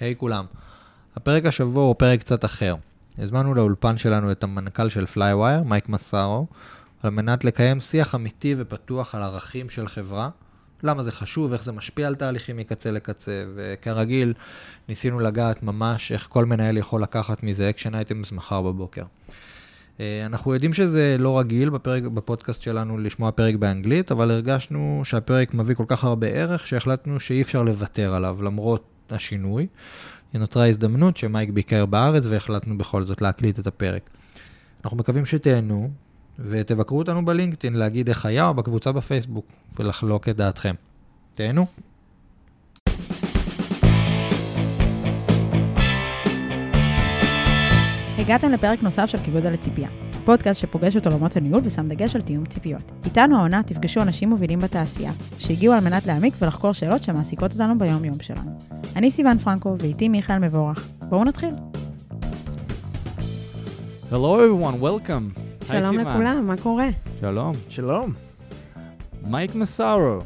היי hey, כולם. הפרק השבוע הוא פרק קצת אחר. הזמנו לאולפן שלנו את המנכ"ל של פלייווייר, מייק מסארו, על מנת לקיים שיח אמיתי ופתוח על ערכים של חברה, למה זה חשוב, איך זה משפיע על תהליכים מקצה לקצה, וכרגיל ניסינו לגעת ממש איך כל מנהל יכול לקחת מזה אקשן אייטמס מחר בבוקר. אה, אנחנו יודעים שזה לא רגיל בפרק, בפודקאסט שלנו לשמוע פרק באנגלית, אבל הרגשנו שהפרק מביא כל כך הרבה ערך, שהחלטנו שאי אפשר לוותר עליו למרות השינוי. נוצרה הזדמנות שמייק ביקר בארץ והחלטנו בכל זאת להקליט את הפרק. אנחנו מקווים שתהנו, ותבקרו אותנו בלינקדאין להגיד איך היה או בקבוצה בפייסבוק, ולחלוק את דעתכם. תהנו. הגעתם לפרק נוסף של כגודל לציפייה, פודקאסט שפוגש את עולמות הניהול ושם דגש על תיאום ציפיות. איתנו העונה תפגשו אנשים מובילים בתעשייה, שהגיעו על מנת להעמיק ולחקור שאלות שמעסיקות אותנו ביום-יום שלנו. אני סיוון פרנקו ואיתי מיכאל מבורך. בואו נתחיל. Hello everyone, welcome. שלום לכולם, מה קורה? שלום. שלום. מייק מסארו,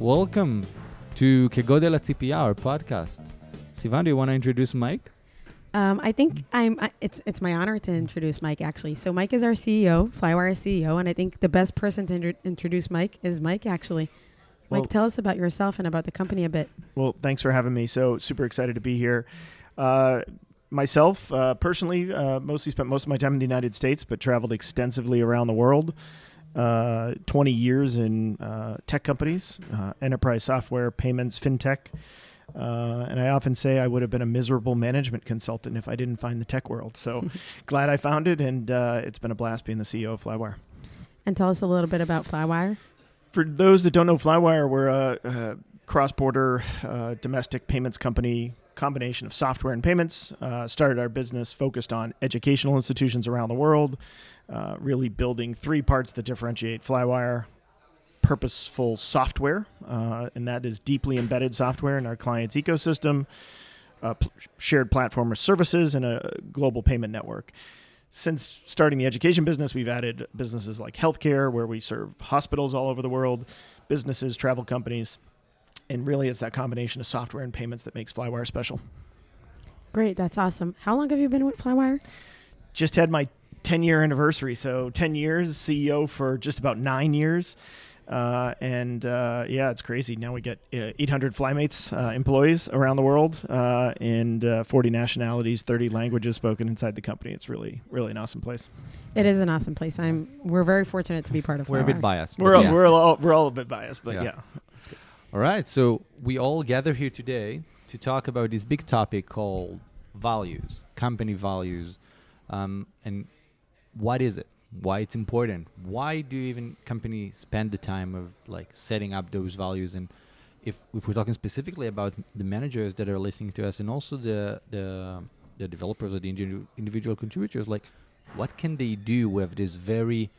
welcome to כגודל הציפייה, our podcast. סיוון, do you want to introduce Mike? Um, I think I'm. I, it's it's my honor to introduce Mike actually. So Mike is our CEO, Flywire CEO, and I think the best person to introduce Mike is Mike actually. Well, Mike, tell us about yourself and about the company a bit. Well, thanks for having me. So super excited to be here. Uh, myself, uh, personally, uh, mostly spent most of my time in the United States, but traveled extensively around the world. Uh, 20 years in uh, tech companies, uh, enterprise software, payments, fintech. Uh, and I often say I would have been a miserable management consultant if I didn't find the tech world. So glad I found it, and uh, it's been a blast being the CEO of Flywire. And tell us a little bit about Flywire. For those that don't know Flywire, we're a, a cross-border uh, domestic payments company combination of software and payments. Uh, started our business focused on educational institutions around the world, uh, really building three parts that differentiate Flywire purposeful software, uh, and that is deeply embedded software in our client's ecosystem, a p- shared platform of services, and a global payment network. Since starting the education business, we've added businesses like healthcare, where we serve hospitals all over the world, businesses, travel companies, and really it's that combination of software and payments that makes Flywire special. Great, that's awesome. How long have you been with Flywire? Just had my 10 year anniversary. So 10 years, CEO for just about nine years. Uh, and uh, yeah, it's crazy. Now we get uh, 800 Flymates uh, employees around the world uh, and uh, 40 nationalities, 30 languages spoken inside the company. It's really, really an awesome place. It is an awesome place. I'm. We're very fortunate to be part of. We're a bit biased. We're all, yeah. we're all we're all a bit biased, but yeah. yeah. All right. So we all gather here today to talk about this big topic called values, company values, um, and what is it? Why it's important. Why do even companies spend the time of like setting up those values? And if if we're talking specifically about the managers that are listening to us and also the the the developers or the individual contributors like what can they do with this very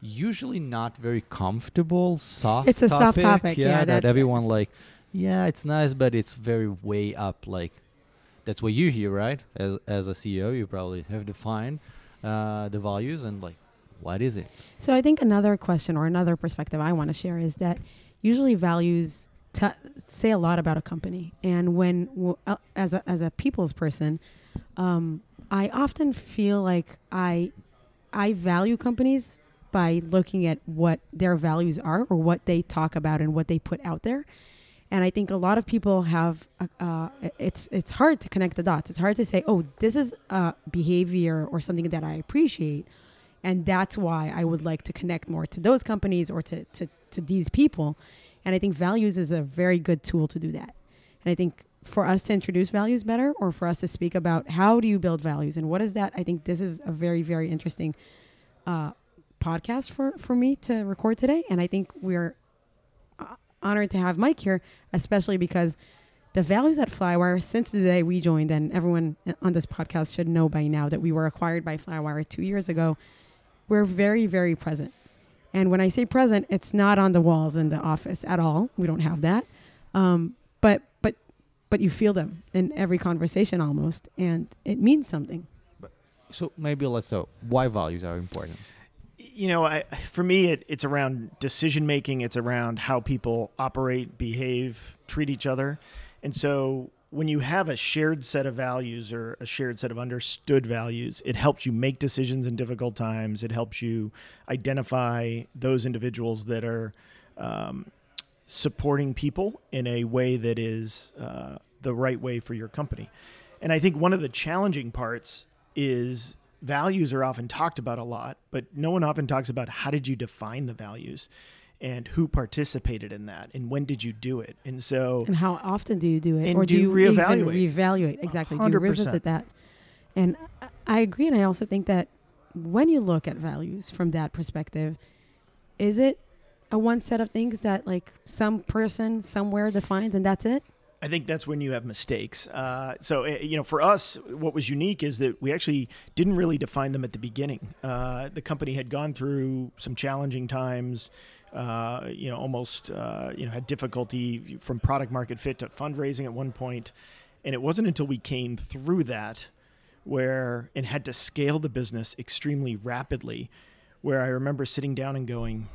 usually not very comfortable soft it's a topic, soft topic? yeah, yeah that everyone like yeah it's nice but it's very way up like that's what you hear right? As as a ceo you probably have defined uh, the values and like what is it? So I think another question or another perspective I want to share is that usually values t- say a lot about a company, and when w- uh, as a as a people's person, um, I often feel like I I value companies by looking at what their values are or what they talk about and what they put out there. And I think a lot of people have uh, uh, it's it's hard to connect the dots. It's hard to say, oh, this is a behavior or something that I appreciate, and that's why I would like to connect more to those companies or to, to, to these people. And I think values is a very good tool to do that. And I think for us to introduce values better or for us to speak about how do you build values and what is that, I think this is a very, very interesting uh, podcast for, for me to record today. And I think we're uh, honored to have Mike here, especially because the values at Flywire since the day we joined, and everyone on this podcast should know by now that we were acquired by Flywire two years ago we're very, very present. And when I say present, it's not on the walls in the office at all. We don't have that. Um, but but but you feel them in every conversation almost, and it means something. But, so maybe let's so why values are important. You know, I, for me, it, it's around decision making. It's around how people operate, behave, treat each other, and so when you have a shared set of values or a shared set of understood values, it helps you make decisions in difficult times. It helps you identify those individuals that are um, supporting people in a way that is uh, the right way for your company. And I think one of the challenging parts is values are often talked about a lot, but no one often talks about how did you define the values and who participated in that and when did you do it and so And how often do you do it? And or do do, you reevaluate? Even reevaluate? Exactly. Do you revisit that? And I- I agree. And I also think that when you look at values from that perspective, is it a one set of things that like some person somewhere defines and that's it? I think that's when you have mistakes. Uh, so, uh, you know, for us, what was unique is that we actually didn't really define them at the beginning. Uh, the company had gone through some challenging times, uh, you know, almost, uh, you know, had difficulty from product market fit to fundraising at one point. And it wasn't until we came through that where, and had to scale the business extremely rapidly, where I remember sitting down and going,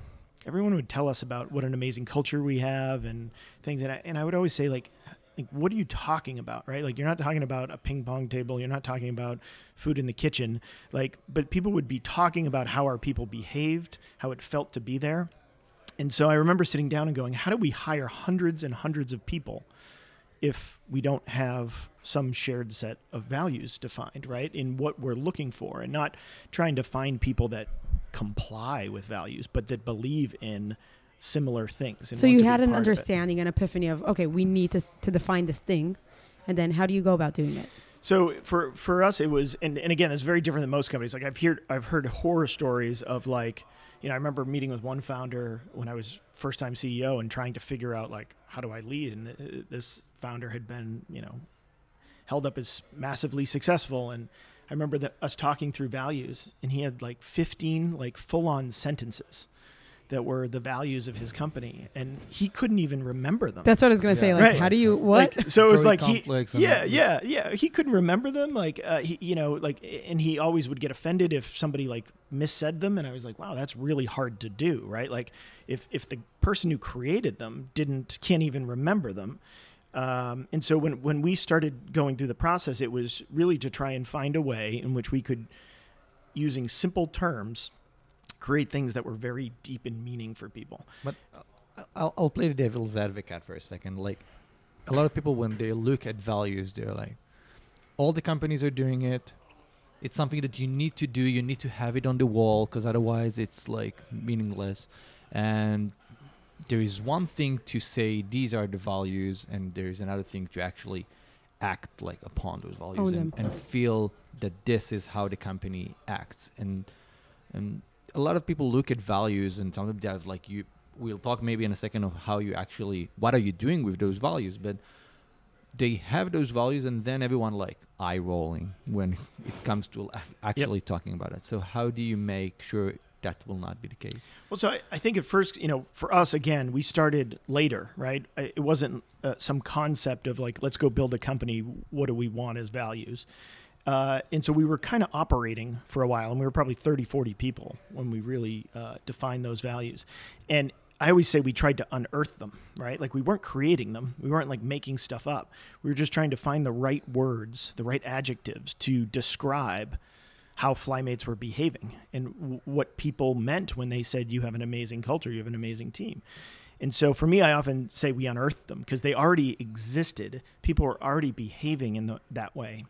everyone would tell us about what an amazing culture we have and things. And I, and I would always say, like, like what are you talking about right like you're not talking about a ping pong table you're not talking about food in the kitchen like but people would be talking about how our people behaved how it felt to be there and so i remember sitting down and going how do we hire hundreds and hundreds of people if we don't have some shared set of values defined right in what we're looking for and not trying to find people that comply with values but that believe in similar things and so you had an part of it. understanding, an epiphany of okay, we need to to define this thing, and then how do you go about doing it? So for for us, it was, and, and again, it's very different than most companies. Like I've heard I've heard horror stories of like, you know, I remember meeting with one founder when I was first time CEO and trying to figure out like how do I lead, and uh, this founder had been, you know, held up as massively successful, and I remember that us talking through values, and he had like 15 like full on sentences that were the values of his company, and he couldn't even remember them. That's what I was gonna say. Like, Right. how do you what? Like, so it was Very like he, complex yeah, yeah, yeah. He couldn't remember them. Like, uh, he, you know, like, and he always would get offended if somebody like missaid them. And I was like, wow, that's really hard to do, right? Like, if if the person who created them didn't can't even remember them. Um, and so when when we started going through the process, it was really to try and find a way in which we could, using simple terms, create things that were very deep in meaning for people. But uh, I'll, I'll play the devil's advocate for a second. Like, a lot of people, when they look at values, they're like, all the companies are doing it. It's something that you need to do. You need to have it on the wall because otherwise it's like meaningless. And there is one thing to say these are the values, and there is another thing to actually act like upon those values and, and feel that this is how the company acts. And and a lot of people look at values and some of them have like you we'll talk maybe in a second of how you actually what are you doing with those values but they have those values and then everyone like eye rolling when it comes to ac- actually talking about it so how do you make sure that will not be the case Well, so I, I think at first, you know, for us, again, we started later, right? It wasn't uh, some concept of like, let's go build a company. What do we want as values? Uh, and so we were kind of operating for a while, and we were probably 30, 40 people when we really uh, defined those values. And I always say we tried to unearth them, right? Like we weren't creating them, we weren't like making stuff up. We were just trying to find the right words, the right adjectives to describe how flymates were behaving and w- what people meant when they said you have an amazing culture, you have an amazing team. And so for me, I often say we unearthed them because they already existed. People were already behaving in the, that way.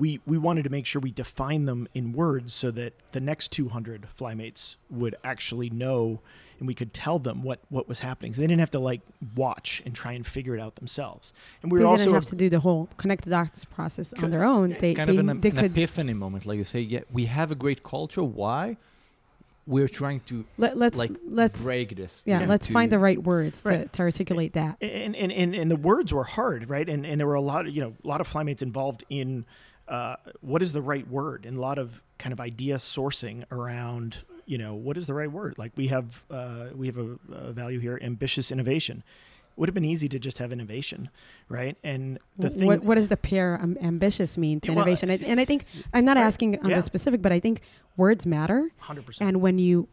We, we wanted to make sure we define them in words so that the next 200 flymates would actually know and we could tell them what, what was happening. So they didn't have to like watch and try and figure it out themselves. And we they were didn't also have to do the whole connect the dots process on their own. it's They, kind they, of an, they an epiphany moment like you say yeah we have a great culture why we're trying to let, let's like let's break this yeah, to- let's find the right words to, Right. to articulate that. and, and, and, and the words were hard, right? And, and there were a lot of, you know, a lot of flymates involved in uh, what is the right word and a lot of kind of idea sourcing around, you know, what is the right word? Like we have, uh, we have a, a value here, ambitious innovation. Would have been easy to just have innovation, right? And the thing, what, what does the pair um, ambitious mean to Yeah, well, innovation? And- and I think I'm not right, asking on yeah. the specific, but I think words matter. 100%. And when you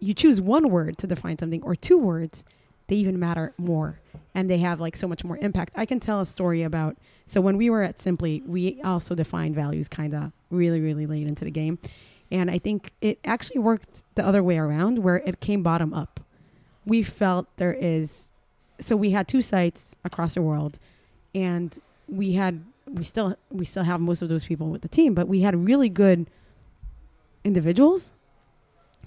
you choose one word to define something or two words, they even matter more and they have like so much more impact. I can tell a story about so when we were at Simplee, we also defined values kind of really really late into the game. And I think it actually worked the other way around where it came bottom up. We felt there is so we had two sites across the world and we had we still we still have most of those people with the team, but we had really good individuals.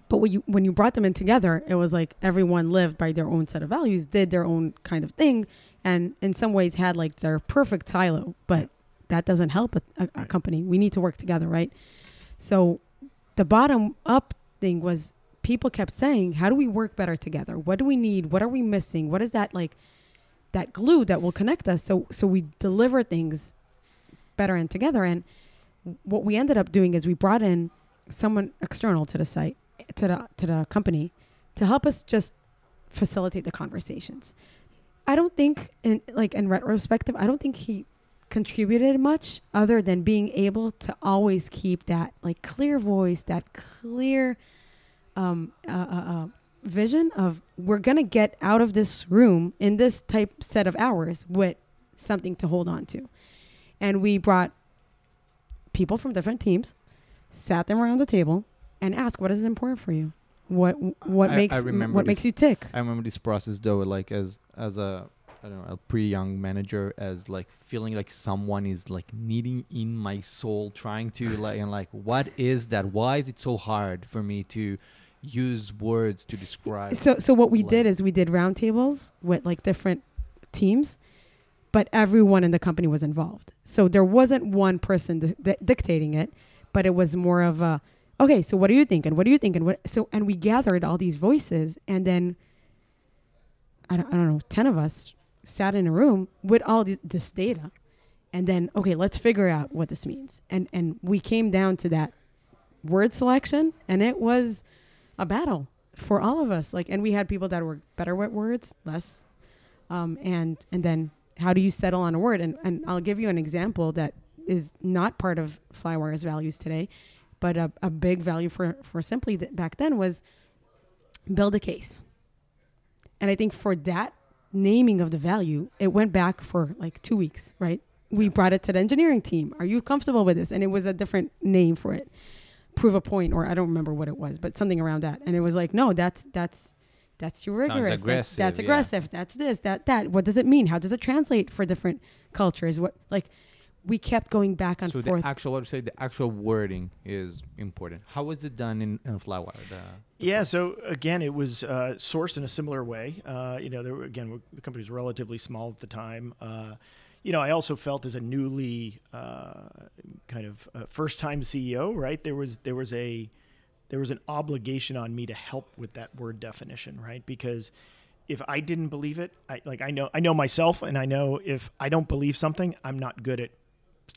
But when you when you brought them in together, it was like everyone lived by their own set of values, did their own kind of thing, and in some ways had like their perfect silo. But that doesn't help a, a, a company. We need to work together, right? So the bottom up thing was people kept saying, "How do we work better together? What do we need? What are we missing? What is that like?" that glue that will connect us so so we deliver things better and together and what we ended up doing is we brought in someone external to the site to the to the company to help us just facilitate the conversations i don't think in like in retrospective i don't think he contributed much other than being able to always keep that like clear voice that clear um uh, uh, uh vision of we're to get out of this room in this type set of hours with something to hold on to. And we brought people from different teams, sat them around the table and ask what is important for you? What what I, makes I what this, makes you tick? I remember this process though like as as a I don't know, a pretty young manager as like feeling like someone is like kneading in my soul, trying to like and like what is that? Why is it so hard for me to use words to describe. So so what we like did is we did roundtables with like different teams, but everyone in the company was involved. So there wasn't one person di- di- dictating it, but it was more of a okay. So what are you thinking? What are you thinking? What so and we gathered all these voices, and then I don't, I don't know, ten of us sat in a room with all the, this data, and then okay, let's figure out what this means, and and we came down to that word selection, and it was a battle for all of us. Like, and we had people that were better with words, less, um, and and then how do you settle on a word? And and I'll give you an example that is not part of Flywire's values today, but a, a big value for for Simplee that back then was build a case. And I think for that naming of the value, it went back for like two weeks, right? We brought it to the engineering team. Are you comfortable with this? And it was a different name for it prove a point or I don't remember what it was, but something around that. And it was like, no, that's that's that's too rigorous. That's, that's yeah. aggressive. That's this, that, that. What does it mean? How does it translate for different cultures? What like we kept going back and so forth. the actual, I would say, the actual wording is important. How was it done in, in Flywire? The, yeah, so again, it was uh, sourced in a similar way. Uh, you know, there were, again, the company was relatively small at the time. Uh, you know, I also felt as a newly uh, kind of uh, first time CEO, right? There was there was a there was an obligation on me to help with that word definition, right? Because if I didn't believe it, I like I know I know myself, and I know if I don't believe something, I'm not good at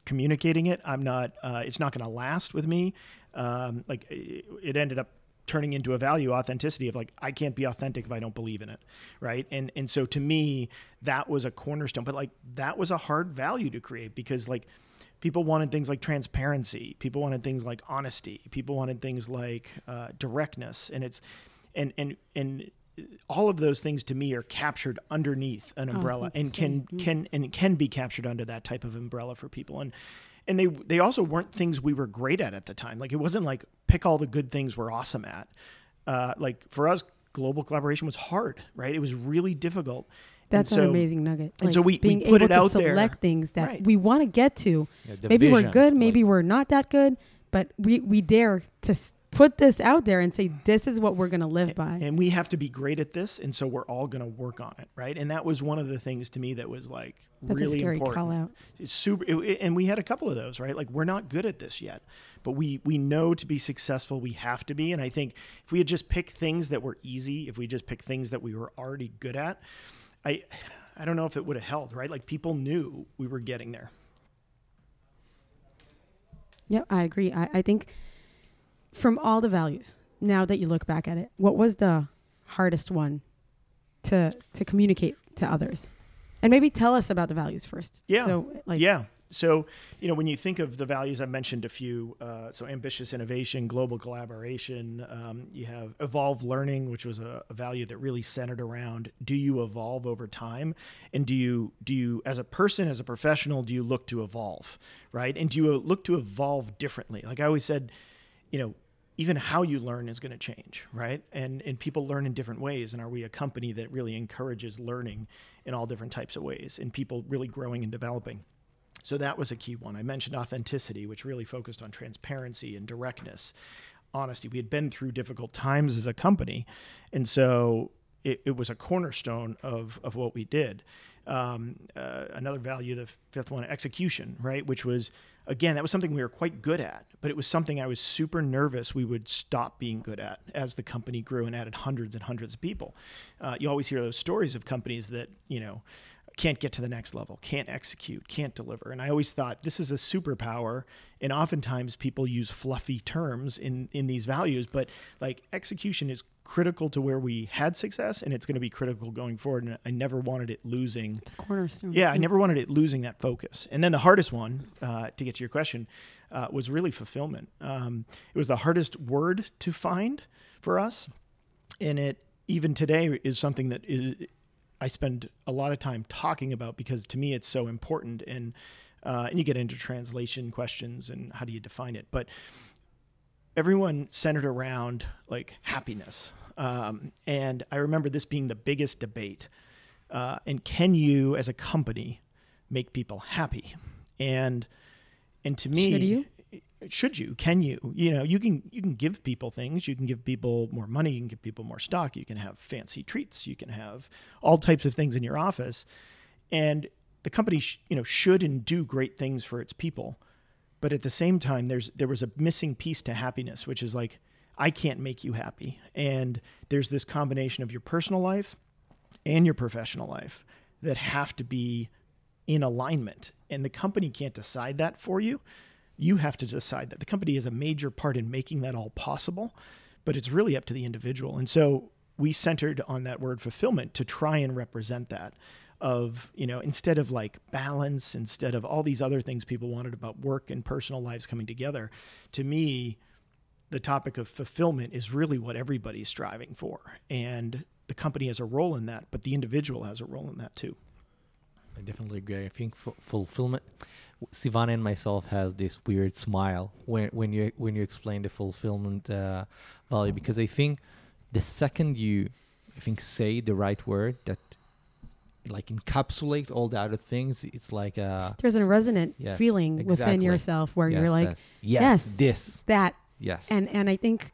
communicating it. I'm not. Uh, it's not going to last with me. Um, like it, ended up turning into a value authenticity of like I can't be authentic if I don't believe in it, right? And and so to me that was a cornerstone, but like that was a hard value to create because like people wanted things like transparency, people wanted things like honesty, people wanted things like uh, directness, and it's and and and all of those things to me are captured underneath an oh, umbrella oh, and can mm-hmm. can and can be captured under that type of umbrella for people and and they they also weren't things we were great at at the time. Like it wasn't like pick all the good things we're awesome at. Uh, like for us, global collaboration was hard, right? It was really difficult. That's so, an amazing nugget. And like so we, being we put able it out to select there. things that right. we want to get to. Yeah, maybe vision, we're good, maybe like, we're not that good, but we we dare to put this out there and say this is what we're going to live by. and we have to be great at this and so we're all going to work on it right? And that was one of the things to me that was like That's really a scary important. call out. it's super it, and we had a couple of those right? Like we're not good at this yet but we we know to be successful we have to be and i think if we had just picked things that were easy if we just picked things that we were already good at i i don't know if it would have held right? Like people knew we were getting there. Yeah i agree. I, I think from all the values, now that you look back at it, what was the hardest one to to communicate to others? And maybe tell us about the values first. Yeah. So like yeah. So, you know, when you think of the values, I mentioned a few. Uh, so, ambitious innovation, global collaboration. Um, you have evolve learning, which was a, a, value that really centered around: do you evolve over time, and do you do you, as a person, as a professional, do you look to evolve, right? And do you look to evolve differently? Like I always said, you know, even how you learn is going to change, right? And and people learn in different ways. And are we a company that really encourages learning in all different types of ways, and people really growing and developing? So that was a key one. I mentioned authenticity, which really focused on transparency and directness, honesty. We had been through difficult times as a company, and so it, it was a cornerstone of of what we did. Um, uh, another value, the fifth one, execution, right? Which was, again, that was something we were quite good at, but it was something I was super nervous we would stop being good at as the company grew and added hundreds and hundreds of people. Uh, you always hear those stories of companies that, you know, can't get to the next level, can't execute, can't deliver. And I always thought this is a superpower. And oftentimes people use fluffy terms in, in these values, but like execution is critical to where we had success and it's going to be critical going forward. And I never wanted it losing. It's a cornerstone. Yeah, I never wanted it losing that focus. And then the hardest one, uh, to get to your question, uh, was really fulfillment. Um, it was the hardest word to find for us. And it, even today, is something that is I spend a lot of time talking about because to me it's so important and uh, and you get into translation questions and how do you define it but everyone centered around like happiness um, and I remember this being the biggest debate uh, and can you as a company make people happy and and to me Should you? Should you? Can you? You know you can you can give people things. You can give people more money. You can give people more stock. You can have fancy treats. You can have all types of things in your office. And the company sh- you know should and do great things for its people. But at the same time there's there was a missing piece to happiness which is like I can't make you happy. And there's this combination of your personal life and your professional life that have to be in alignment. And the company can't decide that for you you have to decide that. The company is a major part in making that all possible, but it's really up to the individual. And so we centered on that word fulfillment to try and represent that of, you know, instead of like balance, instead of all these other things people wanted about work and personal lives coming together, to me, the topic of fulfillment is really what everybody's striving for. And the company has a role in that, but the individual has a role in that too. I definitely agree. I think f- fulfillment Sivan and myself has this weird smile when when you when you explain the fulfillment uh, value because I think the second you I think say the right word that like encapsulate all the other things it's like a there's a resonant Yes, feeling within yourself where yes, you're like yes, yes, this. that. Yes. And and I think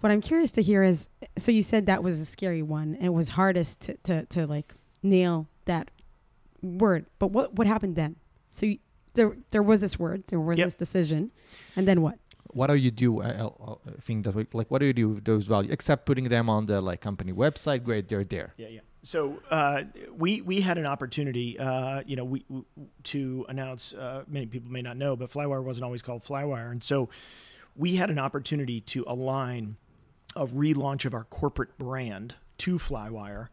what I'm curious to hear is so you said that was a scary one and it was hardest to to, to like nail that word but what what happened then? So you, there there was this word there was Yep. this decision and then what what do you do I, I I think that we, like what do you do with those values except putting them on the like company website great they're there Yeah, yeah. So uh, we we had an opportunity, uh, you know, we, w to announce. Uh, many people may not know, but Flywire wasn't always called Flywire, and so we had an opportunity to align a relaunch of our corporate brand to Flywire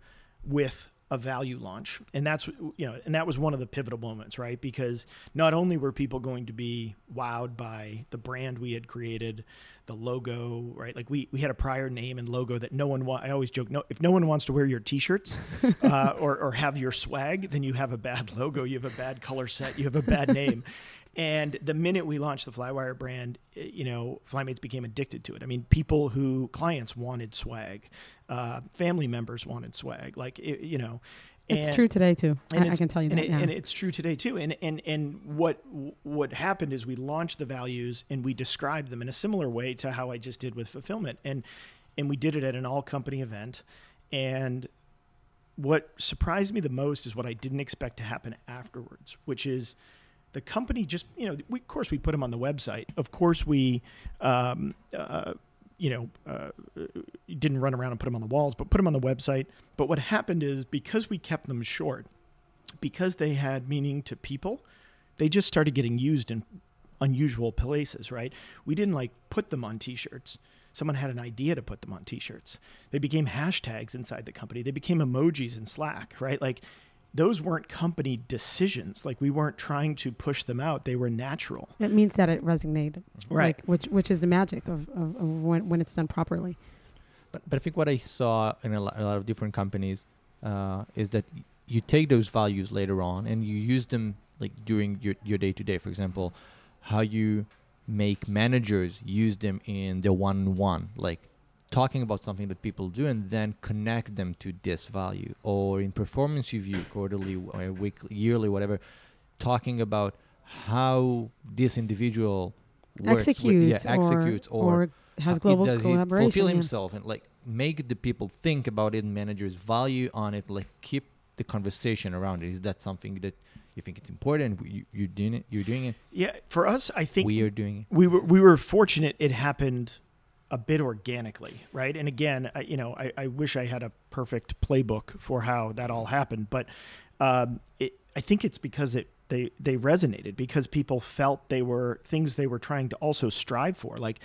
with a value launch, and that's you know, and that was one of the pivotal moments, right? Because not only were people going to be wowed by the brand we had created, the logo, right? Like we we had a prior name and logo that no one. Wa- I always joke, no, if no one wants to wear your T-shirts uh, or or have your swag, then you have a bad logo, you have a bad color set, you have a bad name. And the minute we launched the Flywire brand, eh, you know, Flymates became addicted to it. I mean, people who clients wanted swag, uh, family members wanted swag, like it, you know. it's and- true today too and I, I can tell you and that it, now and it's true today too. And and and what what happened is we launched the values and we described them in a similar way to how I just did with fulfillment, and and we did it at an all company event. And what surprised me the most is what I didn't expect to happen afterwards, which is the company just you know we, of course we put them on the website. Of course we. Um, uh, you know, uh, didn't run around and put them on the walls, but put them on the website. But what happened is because we kept them short, because they had meaning to people, they just started getting used in unusual places, right? We didn't like put them on t-shirts. Someone had an idea to put them on t-shirts. They became hashtags inside the company. They became emojis in Slack, right? Like those weren't company decisions. Like we weren't trying to push them out; they were natural. It means that it resonated, Right. Like, which which is the magic of, of, of when when it's done properly. But, but I think what I saw in a, lo- a lot of different companies uh, is that you take those values later on and you use them like during your, your day to day. For example, how you make managers use them in their one on one, like talking about something that people do and then connect them to this value. Or in performance review, quarterly, or weekly, yearly, whatever, talking about how this individual works with- executes, yeah, executes or, or has uh, global does he collaboration. fulfill yeah. himself and like make the people think about it managers value on it like keep the conversation around it is that something that you think it's important you, you're doing it you're doing it Yeah, for us, I think we are doing it we were we were fortunate it happened a bit organically, right? And again, I, you know, I, I wish I had a perfect playbook for how that all happened, but um, it, I think it's because it they they resonated because people felt they were things they were trying to also strive for. Like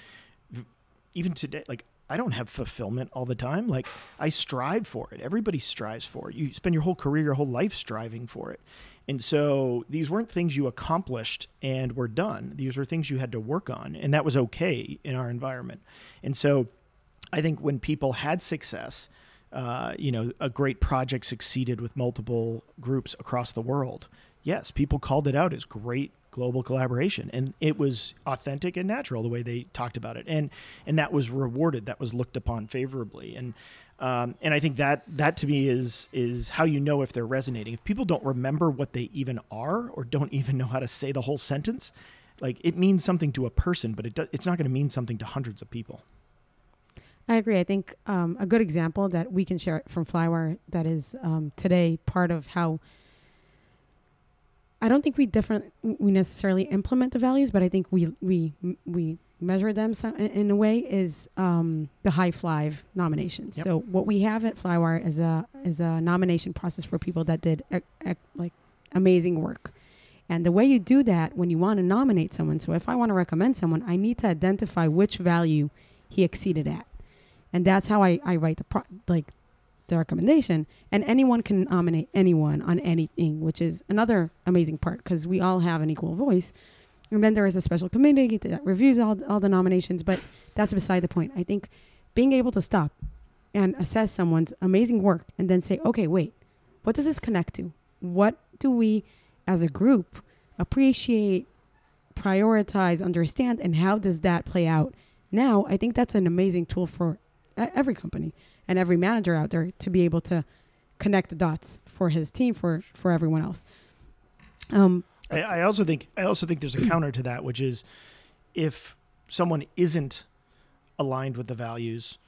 even today, like I don't have fulfillment all the time. Like I strive for it. Everybody strives for it. You spend your whole career, your whole life striving for it. And so these weren't things you accomplished and were done. These were things you had to work on, and that was okay in our environment. And so I think when people had success, uh, you know, a great project succeeded with multiple groups across the world. Yes, people called it out as great global collaboration, and it was authentic and natural the way they talked about it, and and that was rewarded. That was looked upon favorably, and um, and I think that that to me is is how you know if they're resonating. If people don't remember what they even are, or don't even know how to say the whole sentence, like it means something to a person, but it do, it's not going to mean something to hundreds of people. I agree. I think um, a good example that we can share from Flywire that is um, today part of how I don't think we different we necessarily implement the values, but I think we we we measure them some, in, a way is um, the high five nominations. Yep. So what we have at Flywire is a is a nomination process for people that did ec- ec- like amazing work. And the way you do that when you want to nominate someone, so if I want to recommend someone, I need to identify which value he exceeded at and that's how I, I write the pro- like the recommendation and anyone can nominate anyone on anything which is another amazing part because we all have an equal voice. And then there is a special committee that reviews all, all the nominations but that's beside the point. I think being able to stop and assess someone's amazing work and then say okay wait what does this connect to? What do we as a group appreciate prioritize understand and how does that play out? Now i think that's an amazing tool for every company and every manager out there to be able to connect the dots for his team for for everyone else um I, I also think I also think there's a counter to that, which is if someone isn't aligned with the values,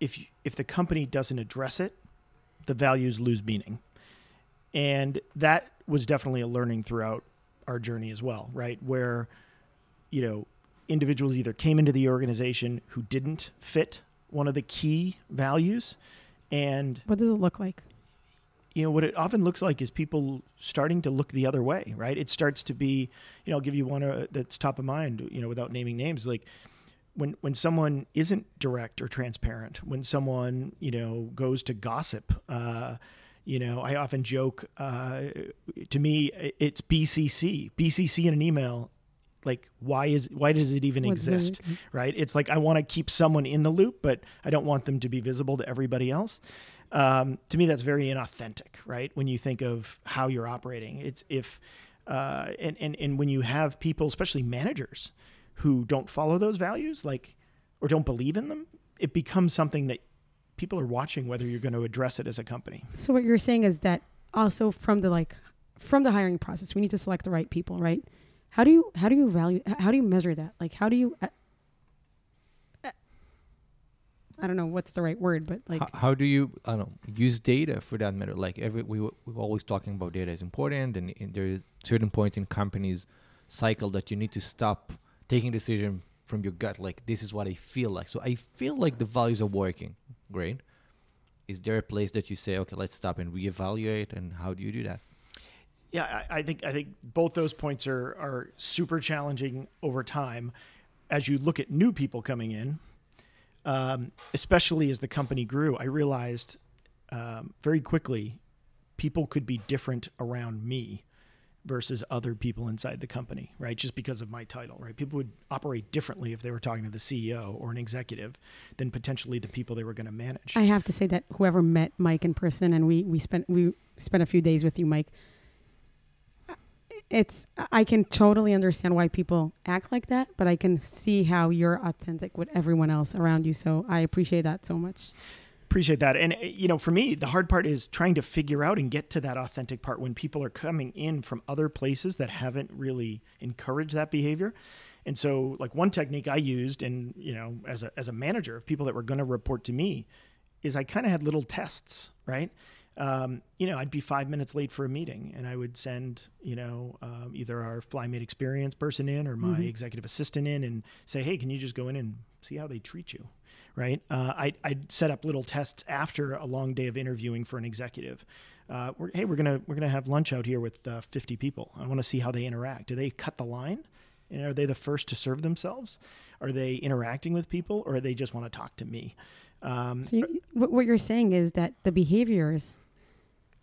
if if the company doesn't address it, the values lose meaning, and that was definitely a learning throughout our journey as well, right? Where you know individuals either came into the organization who didn't fit one of the key values, and what does it look like? you know what it often looks like is people starting to look the other way right? It starts to be you know i'll give you one uh, that's top of mind you know without naming names like when when someone isn't direct or transparent when someone you know goes to gossip uh, you know i often joke uh, to me it's bcc bcc in an email like why is why does it even What does it- exist right? It's like i want to keep someone in the loop but i don't want them to be visible to everybody else. Um, to me that's very inauthentic right? When you think of how you're operating. It's if uh, and, and and when you have people especially managers who don't follow those values like or don't believe in them it becomes something that people are watching whether you're going to address it as a company. So what you're saying is that also from the like from the hiring process we need to select the right people right how do you how do you value how do you measure that like how do you uh, uh, i don't know what's the right word but like how, how do you I don't use data for that matter? Like every we we're always talking about data is important, and, and there is certain points in companies cycle that you need to stop taking decision from your gut. Like this is what I feel like. So I feel like the values are working. Great. Is there a place that you say, okay, let's stop and reevaluate? And how do you do that? Yeah, I, I think I think both those points are are super challenging over time as you look at new people coming in. Um, especially as the company grew, I realized um, very quickly people could be different around me versus other people inside the company, right? Just because of my title, right? People would operate differently if they were talking to the CEO or an executive than potentially the people they were going to manage. I have to say that whoever met Mike in person and we we spent we spent a few days with you, Mike. It's I can totally understand why people act like that, but I can see how you're authentic with everyone else around you. So I appreciate that so much. Appreciate that. And, uh, you know, for me, the hard part is trying to figure out and get to that authentic part when people are coming in from other places that haven't really encouraged that behavior. And so, like, one technique I used, and, you know, as a, as a manager of people that were going to report to me, is I kind of had little tests, right? Um, you know, I'd be five minutes late for a meeting, and I would send, you know, um, either our FlyMate experience person in or my mm-hmm. executive assistant in, and say, "Hey, can you just go in and see how they treat you?" Right? Uh, I'd, I'd, set up little tests after a long day of interviewing for an executive. Uh, we're, hey, we're gonna we're gonna have lunch out here with uh, 50 people. I want to see how they interact. Do they cut the line? And are they the first to serve themselves? Are they interacting with people, or they just want to talk to me? Um, so you, what you're saying is that the behaviors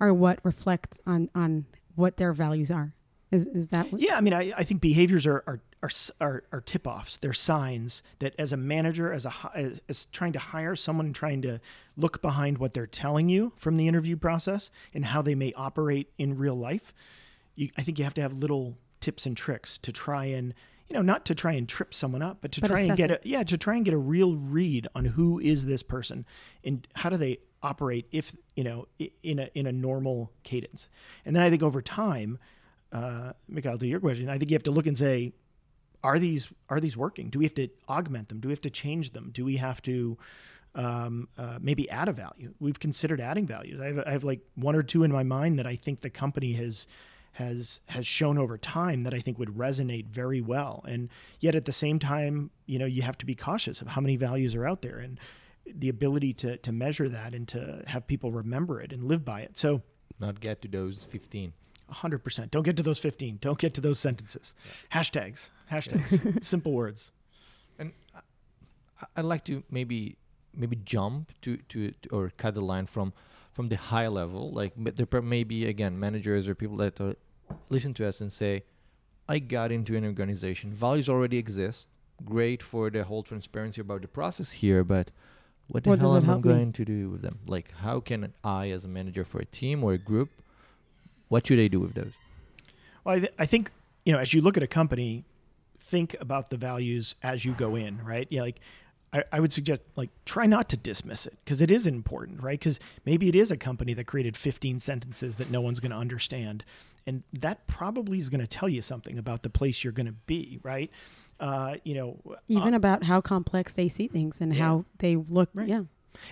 are what reflect on on what their values are. Is is that? What? Yeah, I mean, I, I think behaviors are are are, are, are tip offs. They're signs that as a manager, as a as, as trying to hire someone, trying to look behind what they're telling you from the interview process and how they may operate in real life. You, I think you have to have little tips and tricks to try and you know not to try and trip someone up but to but try and get it. a yeah to try and get a real read on who is this person and how do they operate if you know in a in a normal cadence. And then I think over time, uh, Mikhail, to your question, I think you have to look and say, are these are these working? Do we have to augment them? Do we have to change them? Do we have to um, uh, maybe add a value? We've considered adding values. I have, I have like one or two in my mind that I think the company has has has shown over time that I think would resonate very well. And yet at the same time, you know, you have to be cautious of how many values are out there. And the ability to to measure that and to have people remember it and live by it. So not get to those 15. 100%. Don't get to those 15. Don't get to those sentences. Yeah. Hashtags. Hashtags. Simple words. And I'd like to maybe maybe jump to, to, to or cut the line from from the high level like there may be again managers or people that uh, listen to us and say I got into an organization. Values already exist. Great for the whole transparency about the process here, but what the what hell am I going me? to do with them? Like, how can I, as a manager for a team or a group, what should I do with those? Well, I, th- I think you know, as you look at a company, think about the values as you go in, right? Yeah, like I, I would suggest like try not to dismiss it because it is important, right? Because maybe it is a company that created 15 sentences that no one's going to understand, and that probably is going to tell you something about the place you're going to be, right? Uh, you know, even uh, about how complex they see things and yeah. how they look. Right. Yeah.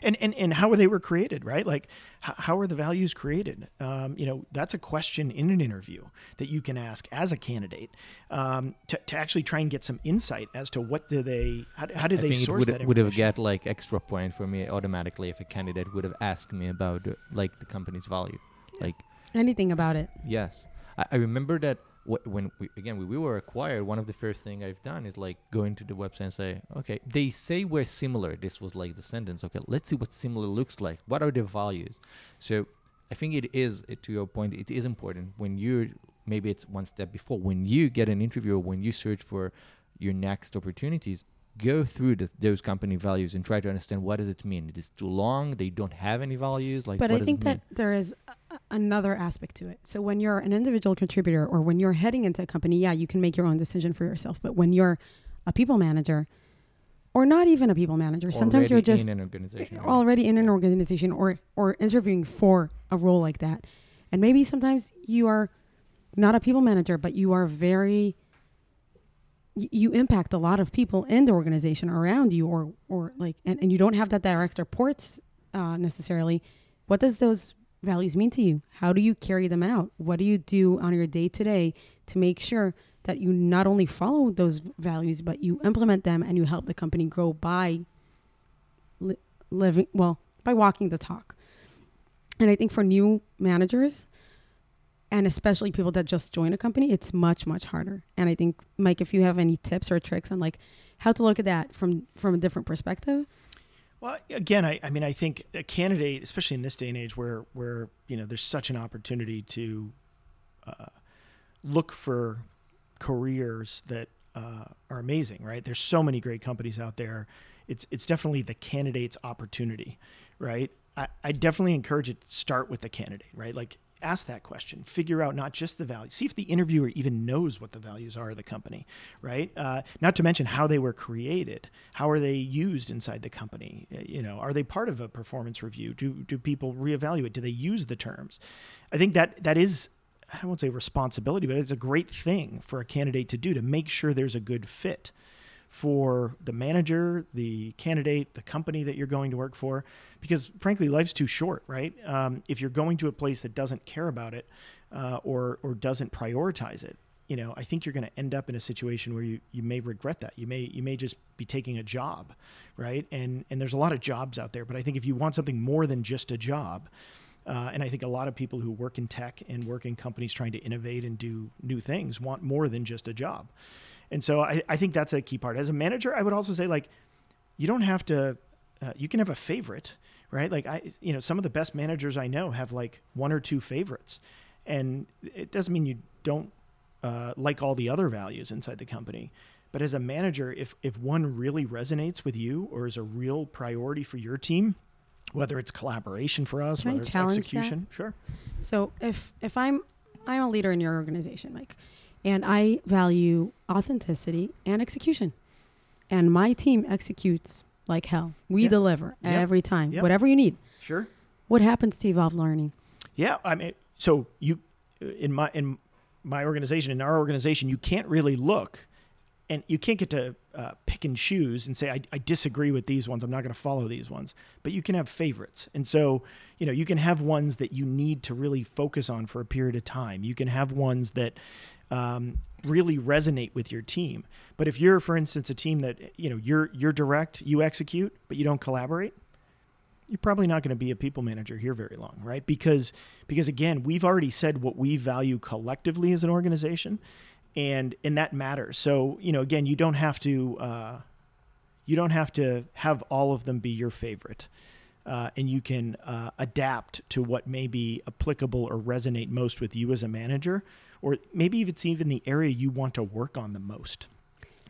And, and, and how they were created, right? Like, h- how are the values created? Um, you know, that's a question in an interview that you can ask as a candidate um, to, to actually try and get some insight as to what do they, how, how did I they source would, that would have get like extra point for me automatically if a candidate would have asked me about like the company's value, like anything about it. Yes, I, I remember that when we again we, we were acquired one of the first thing i've done is like go into the website and say okay they say we're similar. This was like the sentence okay let's see what similar looks like. What are the values? So i think it is uh, to your point it is important when you maybe it's one step before when you get an interview or when you search for your next opportunities go through the, those company values and try to understand what does it mean. It is too long they don't have any values like but i think that there is another aspect to it. So when you're an individual contributor or when you're heading into a company, yeah, you can make your own decision for yourself. But when you're a people manager, or not even a people manager, sometimes you're just in an organization, already in an organization or or interviewing for a role like that, and maybe sometimes you are not a people manager, but you are very you impact a lot of people in the organization around you or or like and, and you don't have that direct reports uh, necessarily what does those values mean to you? How do you carry them out? What do you do on your day to day to make sure that you not only follow those values, but you implement them and you help the company grow by li- living, well, by walking the talk. And I think for new managers, and especially people that just join a company, it's much much harder. And I think Mike, if you have any tips or tricks on like how to look at that from from a different perspective, Well, again, I, I mean, I think a candidate, especially in this day and age, where where you know there's such an opportunity to uh, look for careers that uh, are amazing, right? There's so many great companies out there. It's it's definitely the candidate's opportunity, right? I, I definitely encourage it to start with the candidate, right? Like ask that question figure out not just the value see if the interviewer even knows what the values are of the company right? Uh, not to mention how they were created how are they used inside the company? Uh, you know are they part of a performance review? Do, do people reevaluate? Do they use the terms? I think that that is i won't say responsibility but it's a great thing for a candidate to do to make sure there's a good fit for the manager, the candidate, the company that you're going to work for, because frankly, life's too short, right? Um, if you're going to a place that doesn't care about it uh, or or doesn't prioritize it, you know, I think you're going to end up in a situation where you, you may regret that. You may you may just be taking a job, right? And and there's a lot of jobs out there, but I think if you want something more than just a job, uh, and I think a lot of people who work in tech and work in companies trying to innovate and do new things want more than just a job. And so I, I think that's a key part. As a manager, I would also say like, you don't have to, uh, you can have a favorite, right? Like I, you know, some of the best managers I know have like one or two favorites, and it doesn't mean you don't uh, like all the other values inside the company. But as a manager, if if one really resonates with you or is a real priority for your team, whether it's collaboration for us, Can whether it's challenge that? execution, sure. So if if I'm I'm a leader in your organization, Mike, and I value authenticity and execution, and my team executes like hell. We Yeah. deliver Yep. every time, Yep. whatever you need. Sure. What happens to evolve learning? Yeah, I mean, so you in my in my organization in our organization, you can't really look, and you can't get to uh, pick and choose and say I, I disagree with these ones. I'm not going to follow these ones. But you can have favorites, and so you know you can have ones that you need to really focus on for a period of time. You can have ones that um, really resonate with your team. But if you're, for instance, a team that you know you're you're direct, you execute, but you don't collaborate, you're probably not going to be a people manager here very long, right? Because because again, we've already said what we value collectively as an organization, and and that matters. So you know, again, you don't have to uh, you don't have to have all of them be your favorite. Uh, and you can uh, adapt to what may be applicable or resonate most with you as a manager, or maybe if it's even the area you want to work on the most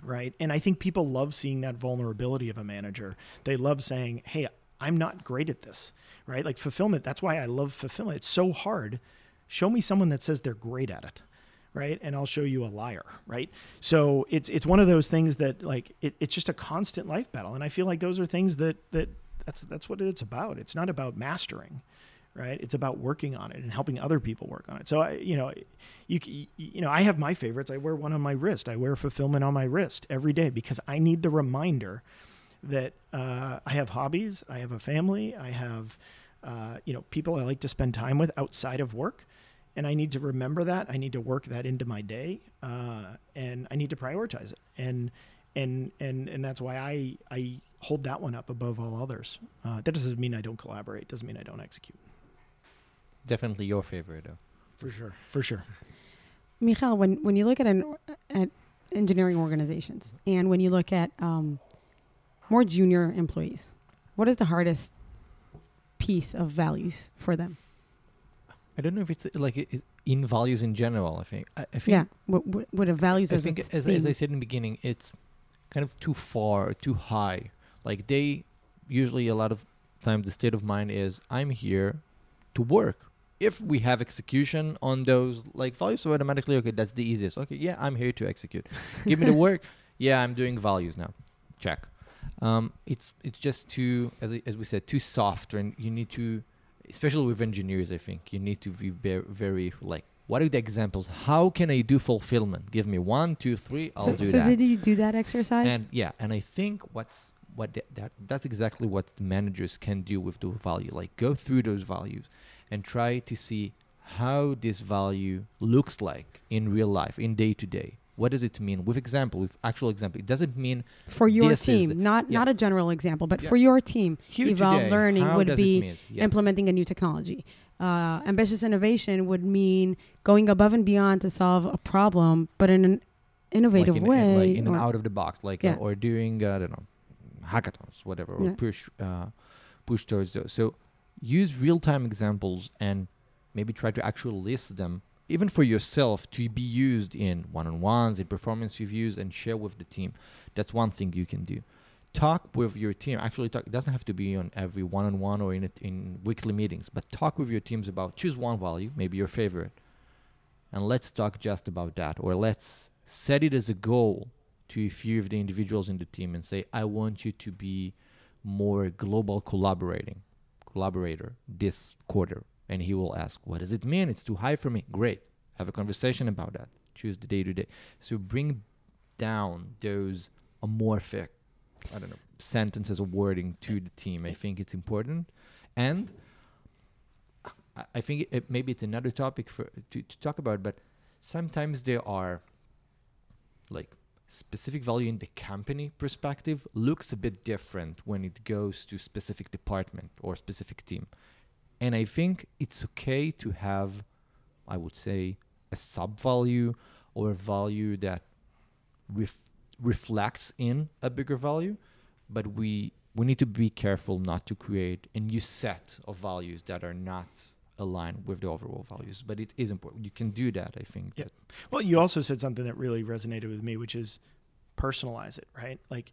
right? And I think people love seeing that vulnerability of a manager. They love saying, "Hey, I'm not great at this." Right? Like fulfillment, that's why I love fulfillment. It's so hard. Show me someone that says they're great at it. Right? And I'll show you a liar, right? So it's it's one of those things that like it, it's just a constant life battle. And I feel like those are things that that that's that's what it's about. It's not about mastering right? It's about working on it and helping other people work on it. So I, you know, you you know, I have my favorites. I wear one on my wrist. I wear fulfillment on my wrist every day because I need the reminder that uh, I have hobbies, I have a family, I have, uh, you know, people I like to spend time with outside of work, and I need to remember that. I need to work that into my day, uh, and I need to prioritize it. And and and and that's why I I hold that one up above all others. Uh, that doesn't mean I don't collaborate. Doesn't mean I don't execute. Definitely your favorite, though. For sure. For sure. Michael, when, when you look at an at engineering organizations and when you look at um, more junior employees, what is the hardest piece of values for them? I don't know if it's like it, it- in values in general. I think. I, I think. Yeah, what, what, what are values I as think, its as, as I said in the beginning, it's kind of too far, too high. Like they usually a lot of time the state of mind is I'm here to work. If we have execution on those like values, so automatically okay, that's the easiest. Okay, yeah, I'm here to execute. Give me the work. Yeah, I'm doing values now. Check. Um, it's it's just too as as we said too soft, and you need to, especially with engineers. I think you need to be very, very like. What are the examples? How can I do fulfillment? Give me one, two, three. I'll so do so that. did you do that exercise? And yeah, and I think what's what th- that that's exactly what the managers can do with the value. Like go through those values and try to see how this value looks like in real life, in day to day. What does it mean? With example, with actual example, it doesn't mean for your this is- team, not yeah. not a general example, but Yeah. for your team, here Evolve today, learning would be? Yes. implementing a new technology. Uh, ambitious innovation would mean going above and beyond to solve a problem, but in an innovative like in, way. in, like in an out of the box, like Yeah. uh, or doing uh, I don't know hackathons, whatever, or push uh, push towards those. So use real time examples and maybe try to actually list them, even for yourself, to be used in one on ones, in performance reviews, and share with the team. That's one thing you can do. Talk with your team. Actually, talk. It doesn't have to be on every one on one or in it in weekly meetings, but talk with your teams about choose one value, maybe your favorite, and let's talk just about that, or let's set it as a goal to a few of the individuals in the team and say, I want you to be more global collaborating collaborator this quarter. And he will ask, What does it mean? It's too high for me. Great. Have a conversation about that. Choose the day to day. So bring down those amorphic, I don't know, sentences or wording to the team. I think it's important. And I- think it, maybe it's another topic for to, to talk about, but sometimes there are like specific value in the company perspective looks a bit different when it goes to specific department or specific team. And I think it's okay to have, I would say, a sub value or a value that ref- reflects in a bigger value, but we we need to be careful not to create a new set of values that are not aligned with the overall values. But it is important. You can do that, I think. Yeah. Well, you also said something that really resonated with me, which is personalize it, right? Like,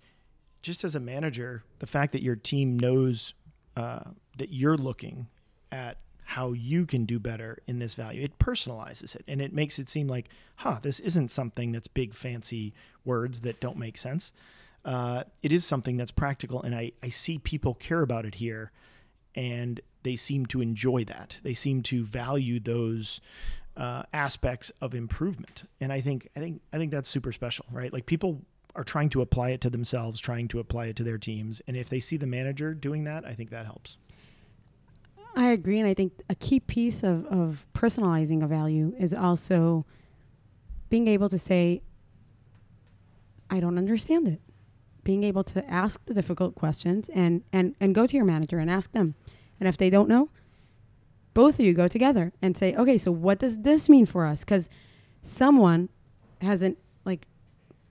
just as a manager, the fact that your team knows uh, that you're looking at how you can do better in this value, it personalizes it and it makes it seem like, huh, this isn't something that's big, fancy words that don't make sense. Uh, it is something that's practical, and I, I see people care about it here, and they seem to enjoy that. They seem to value those uh, aspects of improvement, and I think I think I think that's super special, right? Like people are trying to apply it to themselves, trying to apply it to their teams, and if they see the manager doing that, I think that helps. I agree, and I think a key piece of, of personalizing a value is also being able to say, I don't understand it. Being able to ask the difficult questions and, and, and go to your manager and ask them. And if they don't know, both of you go together and say, okay, so what does this mean for us? Because someone hasn't like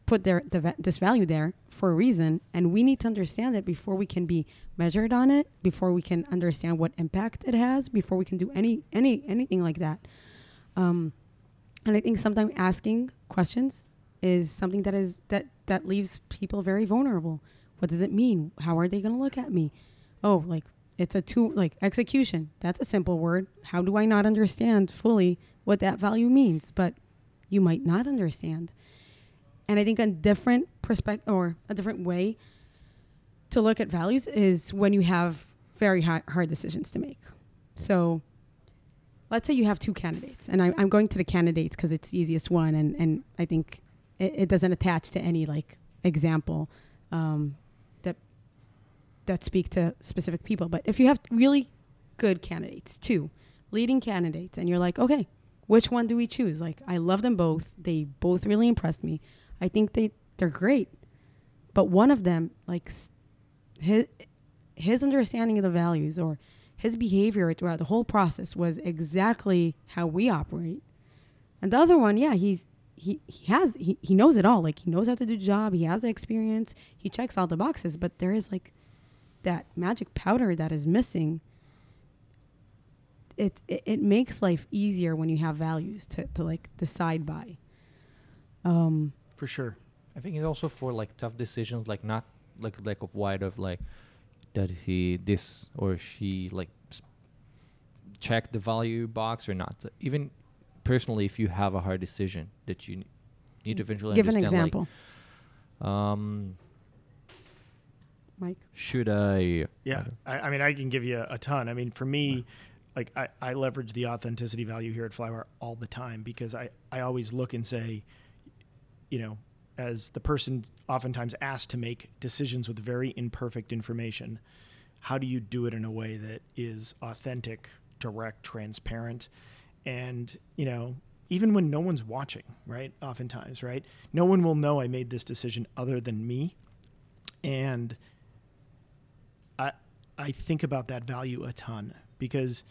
put their this value there for a reason, and we need to understand it before we can be measured on it, before we can understand what impact it has, before we can do any any anything like that. Um, and I think sometimes asking questions is something that is that that leaves people very vulnerable. What does it mean? How are they going to look at me? Oh, like it's a two like execution. That's a simple word. How do I not understand fully what that value means? But you might not understand. And I think a different perspective or a different way to look at values is when you have very hi- hard decisions to make. So let's say you have two candidates, and I, I'm going to the candidates because it's the easiest one, and, and I think it, it doesn't attach to any like example um, that speak to specific people. But if you have really good candidates, two leading candidates, and you're like, okay, which one do we choose? Like, I love them both. They both really impressed me. I think they they're great, but one of them like his his understanding of the values or his behavior throughout the whole process was exactly how we operate. And the other one, yeah, he's he, he has he, he knows it all. Like he knows how to do the job, he has the experience, he checks all the boxes, but there is like that magic powder that is missing. It, it it makes life easier when you have values to, to like decide by. Um For sure. I think it's also for like tough decisions, like not like lack of wide of like does he this or she like check the value box or not. So even personally, if you have a hard decision that you n- need to eventually give an example, like, um, Mike. should I? Yeah, I, I mean, I can give you a, a ton. I mean, for me, like I, I leverage the authenticity value here at Flywire all the time because I, I always look and say, you know, as the person oftentimes asked to make decisions with very imperfect information, how do you do it in a way that is authentic, direct, transparent, and you know, even when no one's watching, right? Oftentimes, right? No one will know I made this decision other than me, and I think about that value a ton because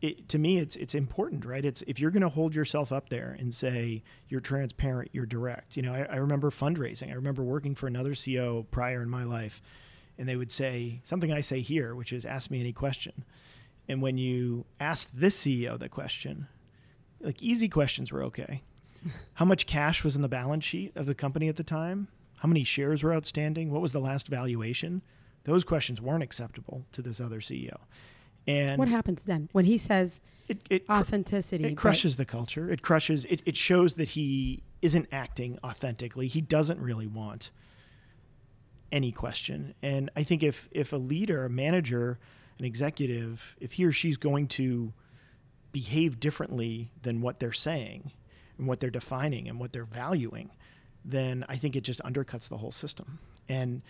it, to me it's it's important, right? It's if you're going to hold yourself up there and say you're transparent, you're direct. You know, I, I remember fundraising. I remember working for another CEO prior in my life, and they would say something I say here, which is ask me any question. And when you asked this CEO the question, like easy questions were okay. How much cash was in the balance sheet of the company at the time? How many shares were outstanding? What was the last valuation? Those questions weren't acceptable to this other CEO. And What happens then when he says it, it authenticity? it but- crushes the culture. It crushes. It, it shows that he isn't acting authentically. He doesn't really want any question. And I think if if a leader, a manager, an executive, if he or she's going to behave differently than what they're saying and what they're defining and what they're valuing, then I think it just undercuts the whole system. And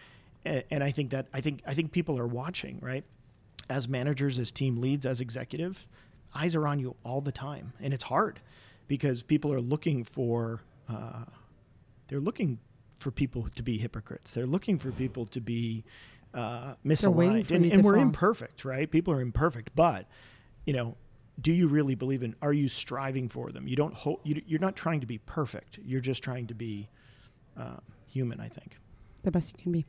and, and I think that I think I think people are watching, right? As managers, as team leads, as executive, eyes are on you all the time, and it's hard because people are looking for uh, they're looking for people to be hypocrites. They're looking for people to be uh, misaligned, and, and we're fall. imperfect, right? People are imperfect, but you know, do you really believe in? Are you striving for them? You don't. Ho- you, you're not trying to be perfect. You're just trying to be uh, human. I think. the best you can be.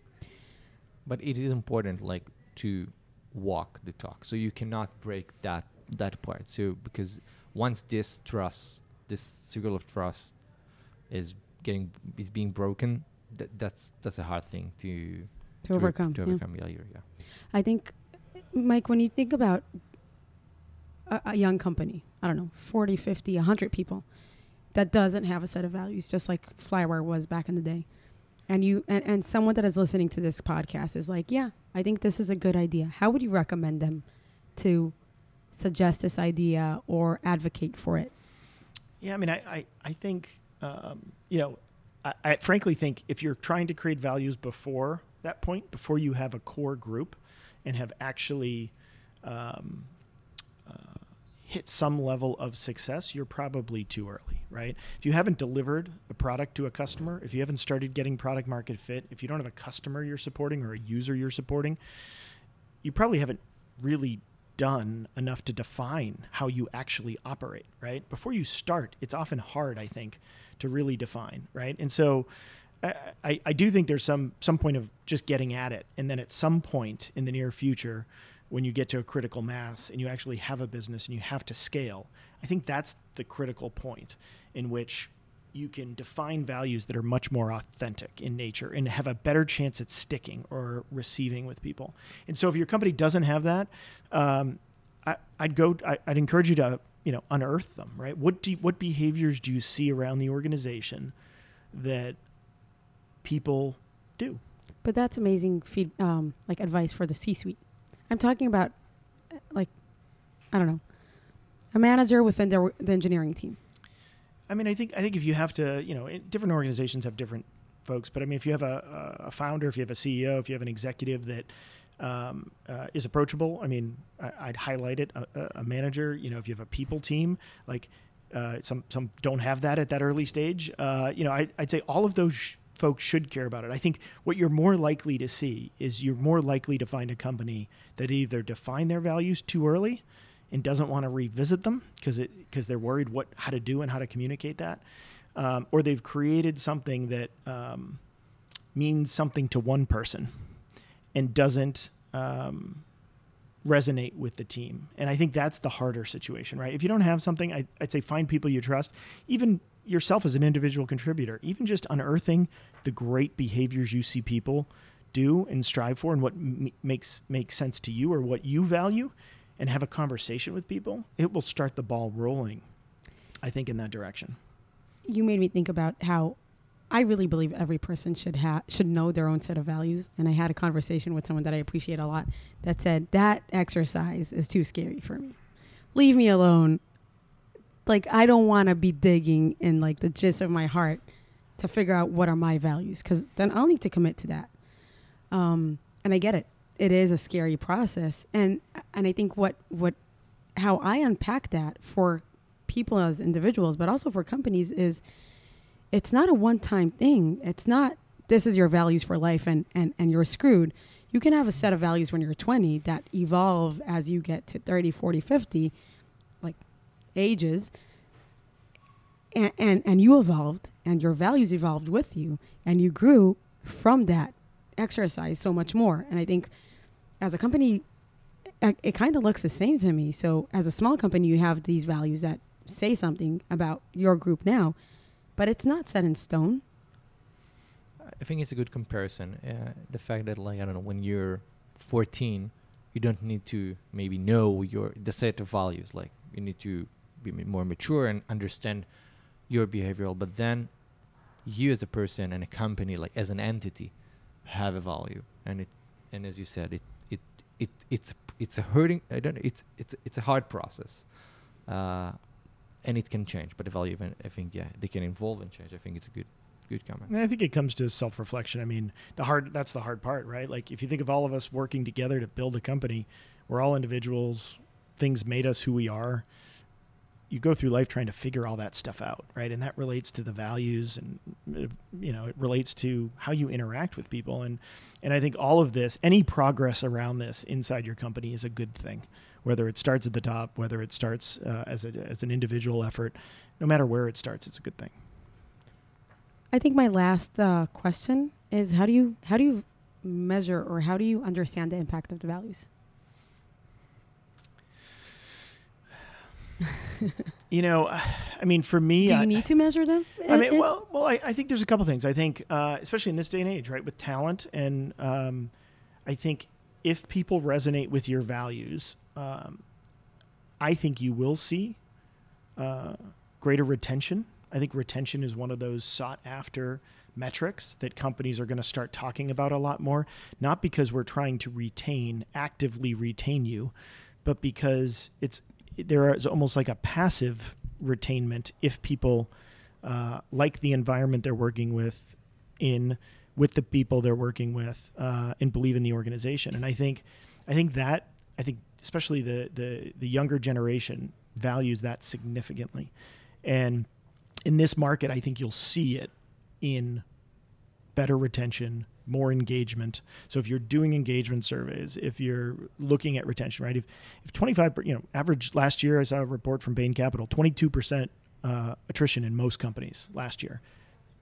But it is important like to walk the talk. So you cannot break that that part. So because once this trust this circle of trust is getting is being broken that, that's that's a hard thing to To overcome, to overcome. Yeah yeah I think, Mike, when you think about a, a young company, I don't know, 40, 50, 100 people that doesn't have a set of values, just like Flywire was back in the day. And you and, and someone that is listening to this podcast is like, yeah, I think this is a good idea. How would you recommend them to suggest this idea or advocate for it? Yeah, I mean, I, I, I think, um, you know, I, I frankly think if you're trying to create values before that point, before you have a core group and have actually um, hit some level of success, you're probably too early, right? If you haven't delivered a product to a customer, if you haven't started getting product market fit, if you don't have a customer you're supporting or a user you're supporting, you probably haven't really done enough to define how you actually operate, right? Before you start, it's often hard, I think, to really define, right? And so I, I, do think there's some some point of just getting at it. And then at some point in the near future, when you get to a critical mass and you actually have a business and you have to scale, I think that's the critical point in which you can define values that are much more authentic in nature and have a better chance at sticking or receiving with people. And so, if your company doesn't have that, um, I, I'd go. I, I'd encourage you to you know unearth them. Right? What do you, what behaviors do you see around the organization that people do? But that's amazing feed, um, like advice for the C-suite. I'm talking about, like, I don't know, a manager within the, the engineering team. I mean, I think I think if you have to, you know, different organizations have different folks, but I mean, if you have a, a founder, if you have a CEO, if you have an executive that um, uh, is approachable, I mean, I, I'd highlight it. A, a- manager, you know, if you have a people team, like uh, some some don't have that at that early stage. Uh, you know, I, I'd say all of those sh- folks should care about it. I think what you're more likely to see is you're more likely to find a company that either define their values too early and doesn't want to revisit them because it because they're worried what how to do and how to communicate that, um, or they've created something that um, means something to one person and doesn't um, resonate with the team. And I think that's the harder situation, right? If you don't have something, I, I'd say find people you trust, even yourself as an individual contributor, even just unearthing the great behaviors you see people do and strive for and what m- makes makes sense to you or what you value and have a conversation with people, it will start the ball rolling, I think, in that direction. you made me think about how I really believe every person should have should know their own set of values. And I had a conversation with someone that I appreciate a lot that said that exercise is too scary for me. Leave me alone. Like I don't want to be digging in like the gist of my heart to figure out what are my values because then I'll need to commit to that. Um, and I get it. It is a scary process, and and I think what what how I unpack that for people as individuals, but also for companies is it's not a one time thing. It's not this is your values for life and, and, and you're screwed. You can have a set of values when you're 20 that evolve as you get to 30, 40, 50, like ages. And, and, and you evolved and your values evolved with you and you grew from that exercise so much more. And I think as a company, it, kind of looks the same to me. So as a small company, you have these values that say something about your group now, but it's not set in stone. I think it's a good comparison. Uh, the fact that, like, I don't know, when you're 14, you don't need to maybe know your the set of values. Like, you need to be more mature and understand your behavioral. But then, you as a person and a company, like as an entity, have a value, and it, and as you said, it, it, it, it's, it's a hurting. I don't. It's, it's, it's a hard process. Uh, and it can change, but the value, of it, I think, yeah, they can evolve and change. I think it's a good, good comment. And I think it comes to self-reflection. I mean, the hard that's the hard part, right? Like if you think of all of us working together to build a company, we're all individuals. Things made us who we are. You go through life trying to figure all that stuff out, right? And that relates to the values and you know, it relates to how you interact with people and and I think all of this, any progress around this inside your company is a good thing. Whether it starts at the top, whether it starts uh, as a, as an individual effort, no matter where it starts, it's a good thing. I think my last uh, question is how do you how do you measure or how do you understand the impact of the values? You know, I mean, for me, do I- you need to measure them? I mean, well, well, I, I think there's a couple things. I think, uh, especially in this day and age, right, with talent, and um, I think if people resonate with your values, um, I think you will see uh, greater retention. I think retention is one of those sought after metrics that companies are going to start talking about a lot more. Not because we're trying to retain, actively retain you, but because it's there is almost like a passive retainment if people uh, like the environment they're working with in with the people they're working with uh, and believe in the organization. And i think i think that i think especially the the the younger generation values that significantly. And in this market i think you'll see it in better retention more engagement. So if you're doing engagement surveys if you're looking at retention right? If, if 25 you know average last year i saw a report from bain capital 22% uh, attrition in most companies last year.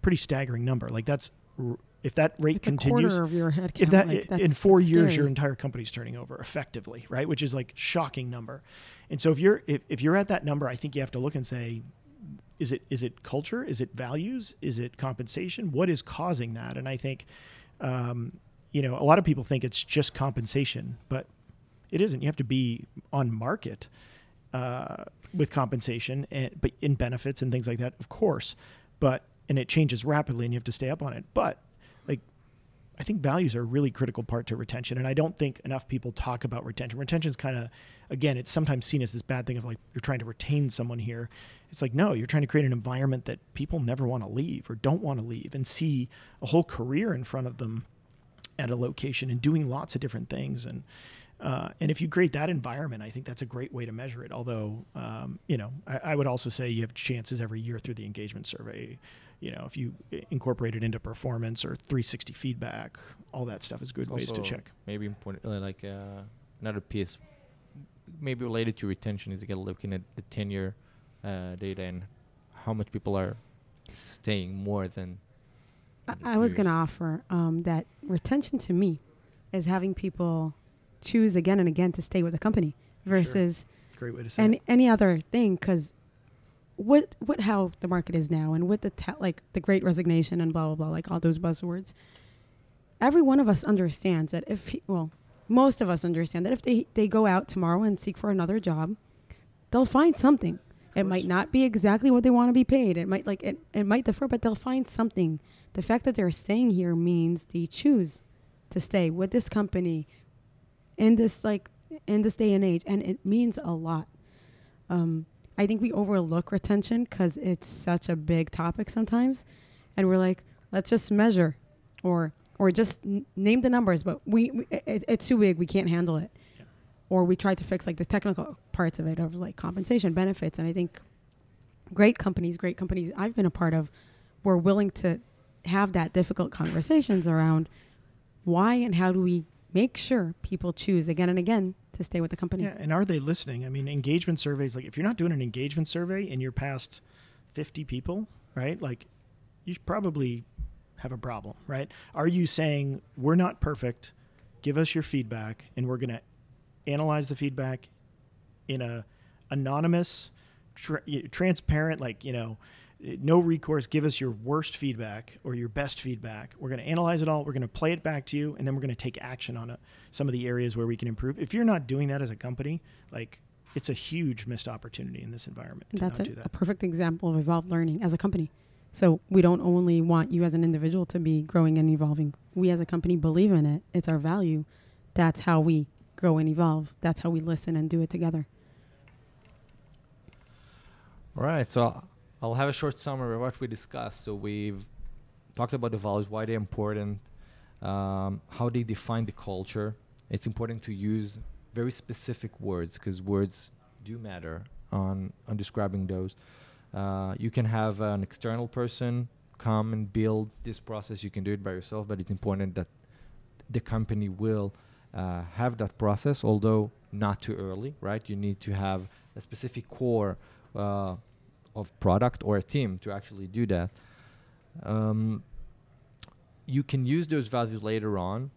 Pretty staggering number. Like that's if that rate it's continues quarter of your head if that like, in four years scary. your entire company's turning over effectively right? Which is like shocking number. And so if you're if, if you're at that number i think you have to look and say is it is it culture? Is it values? Is it compensation? What is causing that? And i think um, you know a lot of people think it's just compensation but it isn't. You have to be on market uh, with compensation and but in benefits and things like that of course but and it changes rapidly and you have to stay up on it. But I think values are a really critical part to retention, and I don't think enough people talk about retention. Retention is kind of, again, it's sometimes seen as this bad thing of like you're trying to retain someone here. It's like no, you're trying to create an environment that people never want to leave or don't want to leave, and see a whole career in front of them at a location and doing lots of different things. And uh, and if you create that environment, I think that's a great way to measure it. Although, um, you know, I, I would also say you have chances every year through the engagement survey. You know, if you incorporate it into performance or 360 feedback, all that stuff is good ways to check. Maybe important, uh, like uh, another piece, maybe related to retention, is again looking at the tenure uh, data and how much people are staying more than. I, than a I few was going to offer um, that retention to me is having people choose again and again to stay with the company versus Great way to say any it. any other thing because what what how the market is now and with the ta- like the great resignation and blah blah blah like all those buzzwords. Every one of us understands that if he, well most of us understand that if they they go out tomorrow and seek for another job they'll find something. It might not be exactly what they want to be paid. It might like it, it might differ but they'll find something. The fact that they're staying here means they choose to stay with this company in this like in this day and age and it means a lot. Um, i think we overlook retention because it's such a big topic sometimes and we're like let's just measure or or just n- name the numbers but we, we it, it's too big we can't handle it Yeah. or we try to fix like the technical parts of it of like compensation benefits and i think great companies great companies i've been a part of were willing to have that difficult conversations around why and how do we make sure people choose again and again to stay with the company Yeah, and are they listening? I mean, engagement surveys. Like, if you're not doing an engagement survey and you're past 50 people, right? Like, you probably have a problem, right? Are you saying we're not perfect? Give us your feedback, and we're going to analyze the feedback in a anonymous, tra- transparent, like you know, no recourse. Give us your worst feedback or your best feedback. We're going to analyze it all. We're going to play it back to you, and then we're going to take action on it. Some of the areas where we can improve. If you're not doing that as a company, like it's a huge missed opportunity in this environment. And to that's not a, do a perfect example of evolved learning as a company. So we don't only want you as an individual to be growing and evolving. We as a company believe in it. It's our value. That's how we grow and evolve. That's how we listen and do it together. All right, so I'll have a short summary of what we discussed. So we've talked about the values, why they're important, um, how they define the culture. It's important to use very specific words because words do matter on on describing those. Uh, you can have an external person come and build this process. You can do it by yourself, but it's important that the company will uh, have that process, although not too early, right? You need to have a specific core uh, of product or a team to actually do that. Um, you can use those values later on.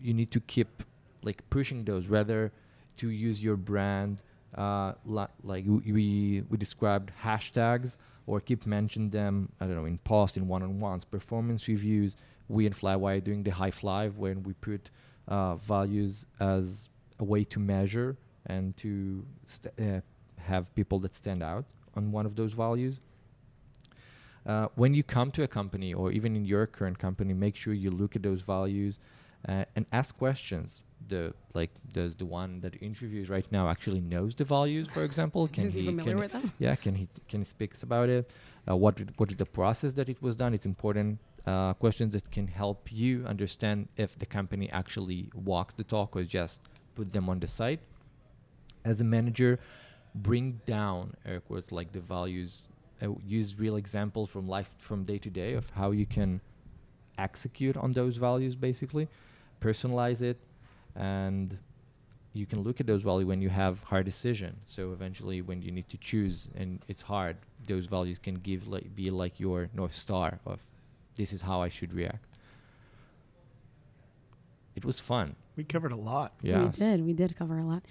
You need to keep like pushing those, rather to use your brand. Uh, li- like w- we we described hashtags or keep mentioning them. I don't know in post in one-on-ones, performance reviews. We in Flywire doing the high five when we put uh, values as a way to measure and to st- uh, have people that stand out on one of those values. Uh, when you come to a company or even in your current company, make sure you look at those values uh, and ask questions. The like does the one that interviews right now actually knows the values, for example? Can Is he he familiar can with them? yeah can he can he speaks about it uh, what what is the process that it was done it's important uh, questions that can help you understand if the company actually walks the talk or just put them on the site as a manager bring down air quotes like the values uh, use real examples from life from day to day of how you can execute on those values basically personalize it and you can look at those values when you have hard decision. So eventually, when you need to choose and it's hard, those values can give like be like your north star of this is how I should react. It was fun. We covered a lot. yeah We did. We did cover a lot.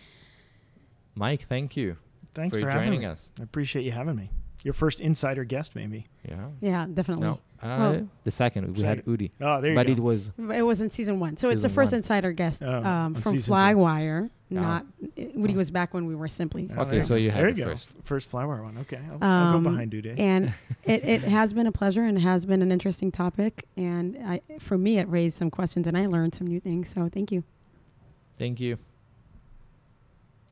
Mike, thank you Thanks for, for, having joining me. us. I appreciate you having me. Your first insider guest, maybe. Yeah. Yeah, definitely. No, uh, Well- the second we had Udi, Oh, there you but go. it was It was in season one. So it's the first one. insider guest Oh, um, from. Flywire. Yeah. Not Udi was back when we were Simplee. Oh, Okay, so you had there the go. first. F- first Flywire one. Okay, I'll, I'll Um, go behind Dude. and it, it has been a pleasure and has been an interesting topic. And I, for me, it raised some questions and I learned some new things. So thank you. thank you.